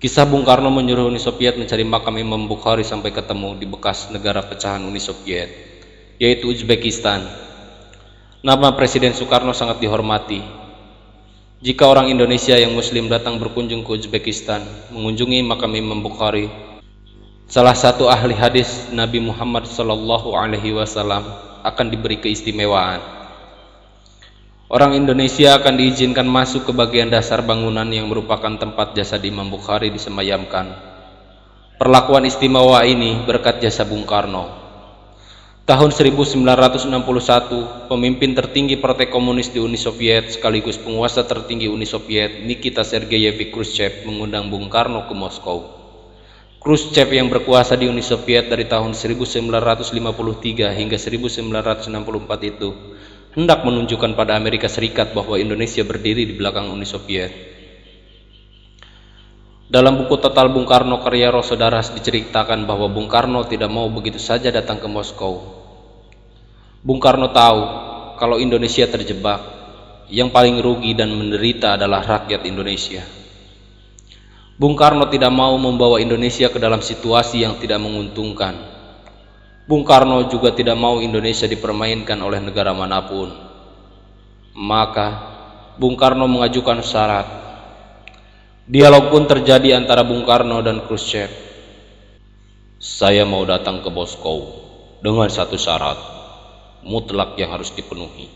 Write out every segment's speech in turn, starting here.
Kisah Bung Karno menyuruh Uni Soviet mencari makam Imam Bukhari sampai ketemu di bekas negara pecahan Uni Soviet, yaitu Uzbekistan. Nama Presiden Soekarno sangat dihormati. Jika orang Indonesia yang Muslim datang berkunjung ke Uzbekistan, mengunjungi makam Imam Bukhari, salah satu ahli hadis Nabi Muhammad Wasallam akan diberi keistimewaan. Orang Indonesia akan diizinkan masuk ke bagian dasar bangunan yang merupakan tempat jasad Imam Bukhari disemayamkan. Perlakuan istimewa ini berkat jasa Bung Karno. Tahun 1961, pemimpin tertinggi Partai Komunis di Uni Soviet sekaligus penguasa tertinggi Uni Soviet Nikita Sergeyevich Khrushchev mengundang Bung Karno ke Moskow. Khrushchev yang berkuasa di Uni Soviet dari tahun 1953 hingga 1964 itu hendak menunjukkan pada Amerika Serikat bahwa Indonesia berdiri di belakang Uni Soviet. Dalam buku Total Bung Karno karya Rosodaras diceritakan bahwa Bung Karno tidak mau begitu saja datang ke Moskow. Bung Karno tahu kalau Indonesia terjebak, yang paling rugi dan menderita adalah rakyat Indonesia. Bung Karno tidak mau membawa Indonesia ke dalam situasi yang tidak menguntungkan Bung Karno juga tidak mau Indonesia dipermainkan oleh negara mana pun. Maka Bung Karno mengajukan syarat. Dialog pun terjadi antara Bung Karno dan Khrushchev. Saya mau datang ke Moskow dengan satu syarat mutlak yang harus dipenuhi.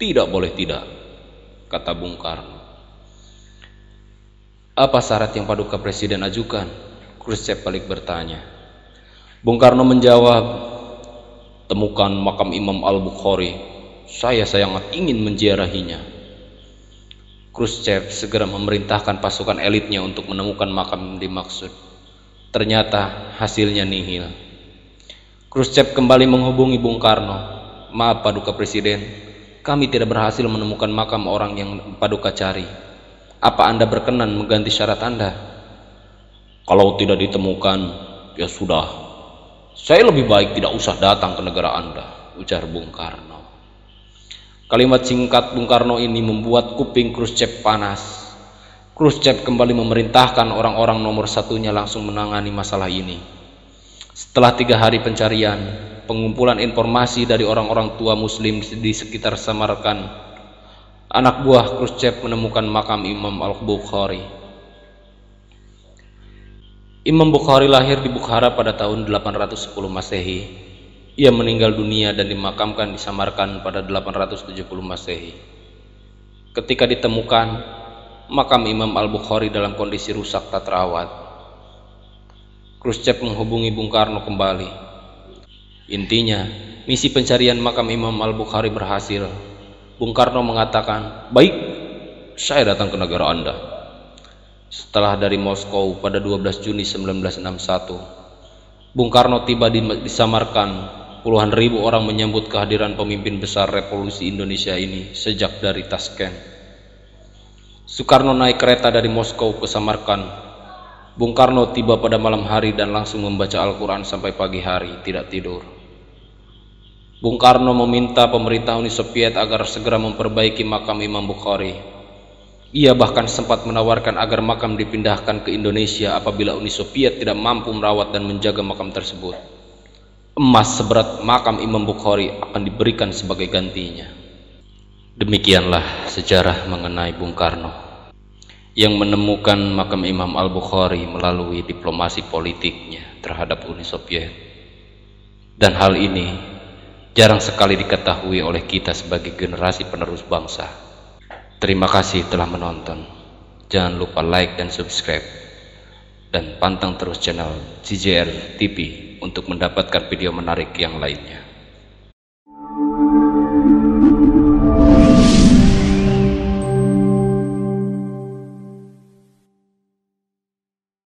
Tidak boleh tidak, kata Bung Karno. Apa syarat yang Paduka Presiden ajukan? Khrushchev balik bertanya. Bung Karno menjawab, temukan makam Imam Al-Bukhari. Saya sangat ingin menziarahinya. Khrushchev segera memerintahkan pasukan elitnya untuk menemukan makam dimaksud. Ternyata hasilnya nihil. Khrushchev kembali menghubungi Bung Karno. Maaf Paduka Presiden, kami tidak berhasil menemukan makam orang yang Paduka cari. Apa Anda berkenan mengganti syarat Anda? Kalau tidak ditemukan, ya sudah, saya lebih baik tidak usah datang ke negara Anda, ujar Bung Karno. Kalimat singkat Bung Karno ini membuat kuping Khrushchev panas. Khrushchev kembali memerintahkan orang-orang nomor satunya langsung menangani masalah ini. Setelah tiga hari pencarian, pengumpulan informasi dari orang-orang tua muslim di sekitar Samarkand, anak buah Khrushchev menemukan makam Imam Al-Bukhari Imam Bukhari lahir di Bukhara pada tahun 810 Masehi. Ia meninggal dunia dan dimakamkan di Samarkand pada 870 Masehi. Ketika ditemukan, makam Imam Al-Bukhari dalam kondisi rusak tak terawat. Khrushchev menghubungi Bung Karno kembali. Intinya, misi pencarian makam Imam Al-Bukhari berhasil. Bung Karno mengatakan, "Baik, saya datang ke negara Anda." Setelah dari Moskow pada 12 Juni 1961, Bung Karno tiba di, di Samarkand. Puluhan ribu orang menyambut kehadiran pemimpin besar revolusi Indonesia ini sejak dari Tashkent. Soekarno naik kereta dari Moskow ke Samarkand. Bung Karno tiba pada malam hari dan langsung membaca Al-Quran sampai pagi hari, tidak tidur. Bung Karno meminta pemerintah Uni Soviet agar segera memperbaiki makam Imam Bukhari ia bahkan sempat menawarkan agar makam dipindahkan ke Indonesia apabila Uni Soviet tidak mampu merawat dan menjaga makam tersebut. Emas seberat makam Imam Bukhari akan diberikan sebagai gantinya. Demikianlah sejarah mengenai Bung Karno yang menemukan makam Imam Al-Bukhari melalui diplomasi politiknya terhadap Uni Soviet. Dan hal ini jarang sekali diketahui oleh kita sebagai generasi penerus bangsa. Terima kasih telah menonton. Jangan lupa like dan subscribe. Dan pantang terus channel CJR TV untuk mendapatkan video menarik yang lainnya.